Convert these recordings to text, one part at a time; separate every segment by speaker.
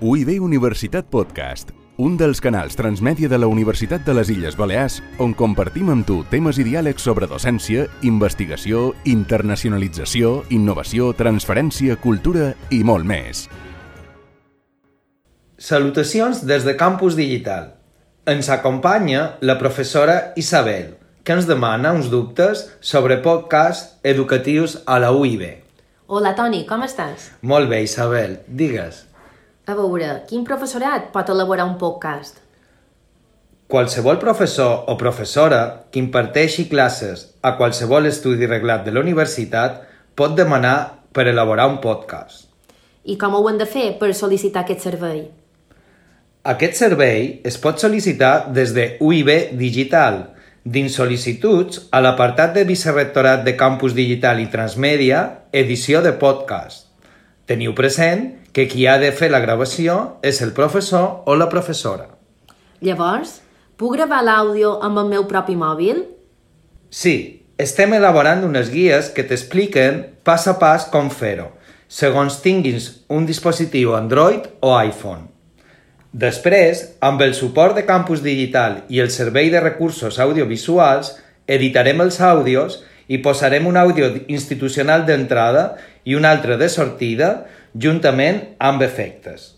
Speaker 1: UIB Universitat Podcast, un dels canals transmèdia de la Universitat de les Illes Balears on compartim amb tu temes i diàlegs sobre docència, investigació, internacionalització, innovació, transferència, cultura i molt més.
Speaker 2: Salutacions des de Campus Digital. Ens acompanya la professora Isabel, que ens demana uns dubtes sobre podcasts educatius a la UIB.
Speaker 3: Hola, Toni, com estàs?
Speaker 2: Molt bé, Isabel, digues.
Speaker 3: A veure, quin professorat pot elaborar un podcast?
Speaker 2: Qualsevol professor o professora que imparteixi classes a qualsevol estudi reglat de la universitat pot demanar per elaborar un podcast.
Speaker 3: I com ho han de fer per sol·licitar aquest servei?
Speaker 2: Aquest servei es pot sol·licitar des de UIB Digital, dins sol·licituds a l'apartat de Vicerrectorat de Campus Digital i Transmèdia, edició de podcast. Teniu present que qui ha de fer la gravació és el professor o la professora.
Speaker 3: Llavors, puc gravar l'àudio amb el meu propi mòbil?
Speaker 2: Sí, estem elaborant unes guies que t'expliquen pas a pas com fer-ho, segons tinguis un dispositiu Android o iPhone. Després, amb el suport de Campus Digital i el Servei de Recursos Audiovisuals, editarem els àudios i posarem un àudio institucional d'entrada i un altre de sortida, juntament amb efectes.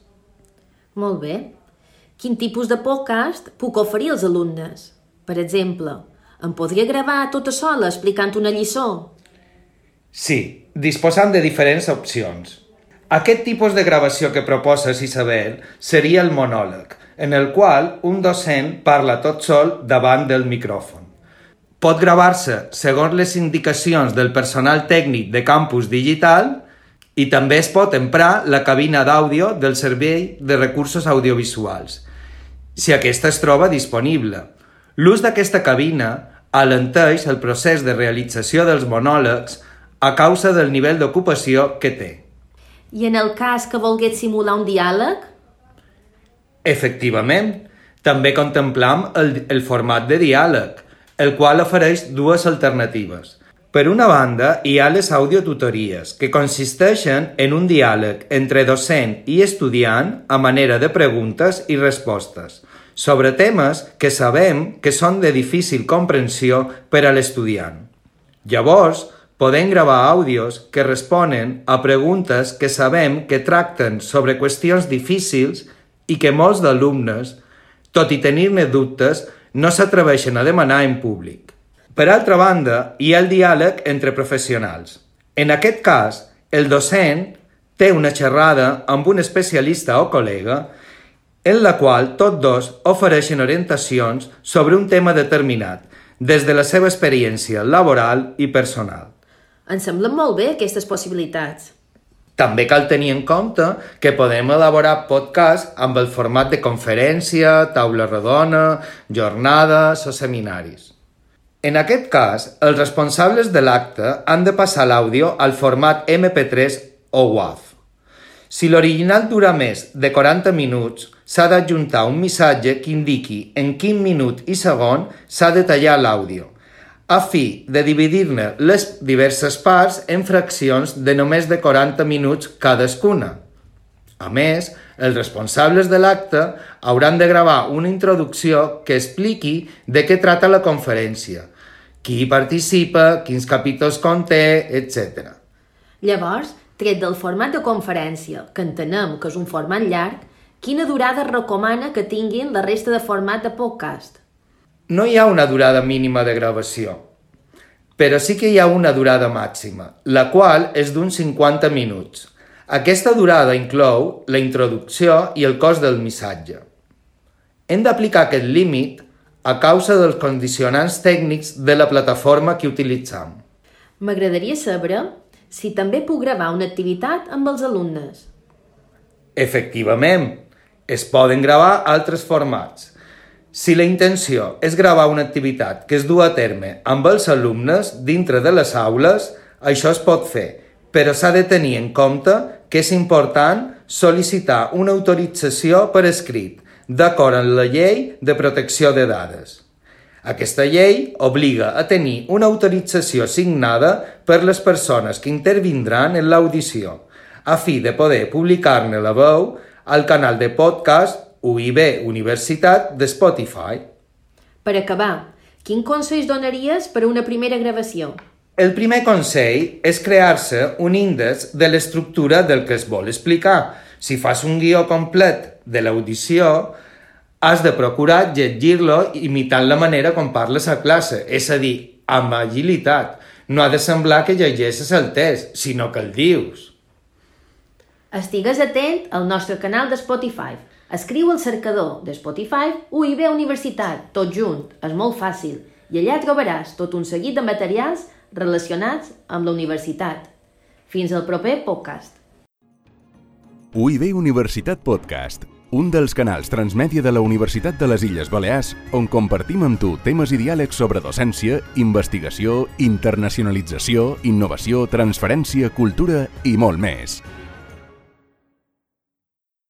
Speaker 3: Molt bé. Quin tipus de podcast puc oferir als alumnes? Per exemple, em podria gravar tota sola explicant una lliçó?
Speaker 2: Sí, disposant de diferents opcions. Aquest tipus de gravació que proposes, Isabel, seria el monòleg, en el qual un docent parla tot sol davant del micròfon. Pot gravar-se segons les indicacions del personal tècnic de campus digital i també es pot emprar la cabina d'àudio del Servei de Recursos Audiovisuals, si aquesta es troba disponible. L'ús d'aquesta cabina alenteix el procés de realització dels monòlegs a causa del nivell d'ocupació que té.
Speaker 3: I en el cas que volgués simular un diàleg?
Speaker 2: Efectivament, també contemplam el, el format de diàleg, el qual ofereix dues alternatives. Per una banda, hi ha les audiotutories, que consisteixen en un diàleg entre docent i estudiant a manera de preguntes i respostes, sobre temes que sabem que són de difícil comprensió per a l'estudiant. Llavors, podem gravar àudios que responen a preguntes que sabem que tracten sobre qüestions difícils i que molts d'alumnes, tot i tenir-ne dubtes, no s'atreveixen a demanar en públic. Per altra banda, hi ha el diàleg entre professionals. En aquest cas, el docent té una xerrada amb un especialista o col·lega en la qual tots dos ofereixen orientacions sobre un tema determinat, des de la seva experiència laboral i personal.
Speaker 3: Em semblen molt bé aquestes possibilitats.
Speaker 2: També cal tenir en compte que podem elaborar podcast amb el format de conferència, taula rodona, jornades o seminaris. En aquest cas, els responsables de l'acte han de passar l'àudio al format MP3 o WAV. Si l'original dura més de 40 minuts, s'ha d'adjuntar un missatge que indiqui en quin minut i segon s'ha de tallar l'àudio a fi de dividir-ne les diverses parts en fraccions de només de 40 minuts cadascuna. A més, els responsables de l'acte hauran de gravar una introducció que expliqui de què trata la conferència, qui hi participa, quins capítols conté, etc.
Speaker 3: Llavors, tret del format de conferència, que entenem que és un format llarg, quina durada recomana que tinguin la resta de format de podcast?
Speaker 2: No hi ha una durada mínima de gravació, però sí que hi ha una durada màxima, la qual és d'uns 50 minuts. Aquesta durada inclou la introducció i el cos del missatge. Hem d'aplicar aquest límit a causa dels condicionants tècnics de la plataforma que utilitzam.
Speaker 3: M'agradaria saber si també puc gravar una activitat amb els alumnes.
Speaker 2: Efectivament, es poden gravar altres formats. Si la intenció és gravar una activitat que es du a terme amb els alumnes dintre de les aules, això es pot fer, però s'ha de tenir en compte que és important sol·licitar una autorització per escrit, d'acord amb la llei de protecció de dades. Aquesta llei obliga a tenir una autorització signada per les persones que intervindran en l'audició, a fi de poder publicar-ne la veu al canal de podcast UIB Universitat de Spotify.
Speaker 3: Per acabar, quin consell donaries per a una primera gravació?
Speaker 2: El primer consell és crear-se un índex de l'estructura del que es vol explicar. Si fas un guió complet de l'audició, has de procurar llegir-lo imitant la manera com parles a classe, és a dir, amb agilitat. No ha de semblar que llegeixes el test, sinó que el dius.
Speaker 3: Estigues atent al nostre canal de Spotify. Escriu al cercador de Spotify UIB Universitat, tot junt, és molt fàcil, i allà trobaràs tot un seguit de materials relacionats amb la universitat. Fins al proper podcast.
Speaker 1: UIB Universitat Podcast, un dels canals transmèdia de la Universitat de les Illes Balears on compartim amb tu temes i diàlegs sobre docència, investigació, internacionalització, innovació, transferència, cultura i molt més.